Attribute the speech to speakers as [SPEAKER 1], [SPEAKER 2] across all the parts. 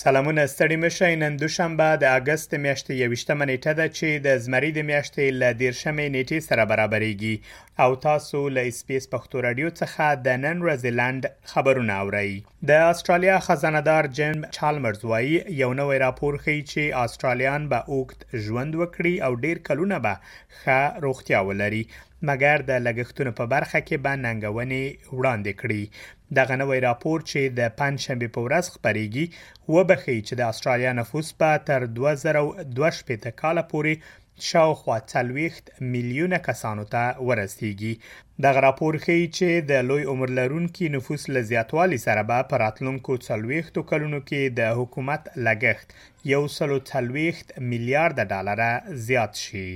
[SPEAKER 1] سلامونه ستړي مشئ نن دوشنبه د اګست د میاشتې یوشتمه نیټه ده چې د زمری د میاشتې له دیرشمې نیټې سره برابرېږي او تاسو له اسپیس پښتو رادیو څخه د نن ورځې لند خبرونه اورئ د استرالیا خزانه دار جیم چالمرز وایي یو نوی راپور ښیي چې استرالیان به اوږد ژوند وکړي او ډیر کلونه به ښه روغتیا ولري مګر د لګښتونو په برخه کې به ننګونې وړاندې کړي دغه نوی راپور چې د پنجشنبې په ورځ خپرېږي وبښي چې د استرالیا نفوس به تر 2022 کال پورې شاوخوا 40 میلیونه کسانو ته ورسیږي دغه راپور ښیي چې د لوی عمر لرونکي نفوس له زیاتوالي سره به په راتلونکو 40 کلونو کې د حکومت لګښت 140 میلیارډ ډالر زیات شي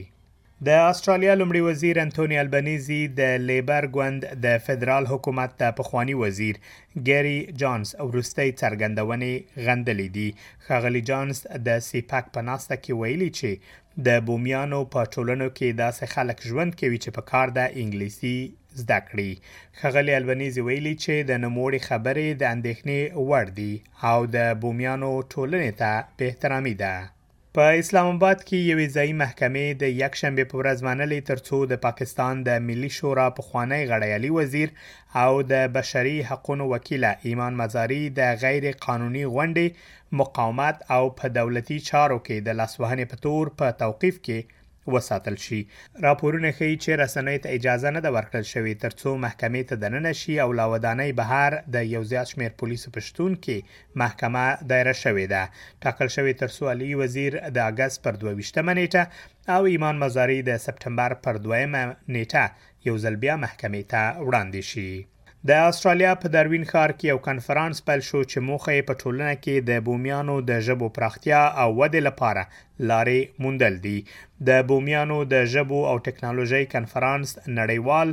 [SPEAKER 1] د استرالیا لومړي وزیر انټونی البنیزي د لیبر ګوند د فدرال حکومت د پخوانی وزیر ګری جانس ورستۍ څرګندونې غندلې دي خغلی جانس د سیپک په ناسته کې ویلي چې د بومیانو په ټولنو کې داسې خلک ژوند کوي چې په کار ده انګلیسي زده کړي خغلی البنیزي ویلي چې د نوموړي خبرې د اندېښنې وړ دي او د بومیانو ټولنې ته به احترامي ده په اسلام اباد کې یوې ځایي محکمې د یکشنبې په ورځ منلې ترڅو د پاکستان د ملي شورا پخوانی غړی علي وزیر او د بشري حقوقو وکیله ایمان مزاري د غیر قانوني غونډې مقاومت او په دولتي چارو کې د لاسوهنې په تور په توقیف کې وساتل شي. راپورونه ښيي چې رسنیو ته اجازه نه ده ورکړل شوې ترڅو محکمې ته دننه شي او لا ودانۍ بهر د یو زیات شمېر پولیسو په شتون کې محکمه دایره شوې ده. ټاکل شوې ترڅو علوي وزیر د اګست پر دوه ویشت مه نېټه او ایمان مزاري د سپټمبر پر دویمه نېټه یو ځل بیا محکمې ته وړاندې شي. د استرالیا په داروین ښار کې یو کنفرانس پیل شو چې موخه یې په ټولنه کې د بومیانو د ژبو پراختیا او ودې لپاره لارې موندل دي د بومیانو د ژبو او ټکنالوژي کنفرانس نړیوال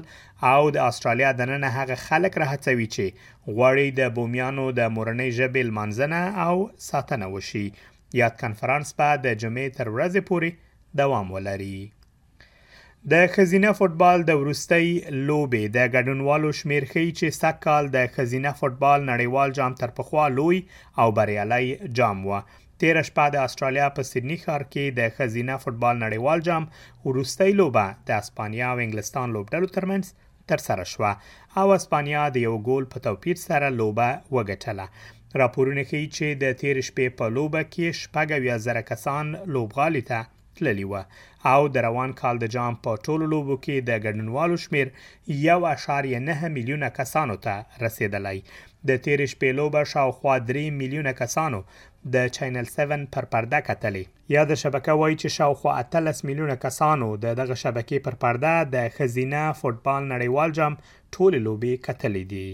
[SPEAKER 1] او د استرالیا د نن هغه خلک راهڅوي چې غواړي د بومیانو د مورنۍ ژبې لمانځنه او ساتنه وشي یاد کنفرانس به د جمعې تر ورځې پورې دوام ولري د خزینه فوټبال د ورستۍ لوبې د ګډونوالو شمیر ښیي چې سږ کال د خزینه فوټبال نړیوال جام تر پخوا لوی او بریالی جام و تیر شپه د استرالیا په سیدنی ښار کې د خزینه فوټبال نړیوال جام ورستۍ لوبه د اسپانیا او انګلستان لوبډلو ترمنځ تر سره شوه او اسپانیا د یو ګول په توپیر سره لوبه وګټله راپورونه ښیي چې د تیر شپې په لوبه کې شپږ یا زره کسان لوبغالي ته تللي وه او د روان کال د جام په ټولو لوبو کې د ګډونوالو شمېر یو اعشاریه نهه میلیونه کسانو ته رسېدلی. د تېرې شپې لوبه شاوخوا درې میلیونه کسانو د چینل 7 پر پرده کتلې. یاده شبکه وایي چې شاوخوا اتلس میلیونه کسانو د دغه شبکې پر پرده د ښځینه فوټبال نړیوال جام ټولې لوبې کتلې دي.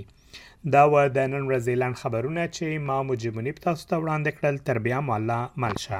[SPEAKER 1] دا و د نن ورځې لنډ خبرونه چې ما مجيب منيب تاسو ته وړاندې کړل تر بیا مو الله مل شه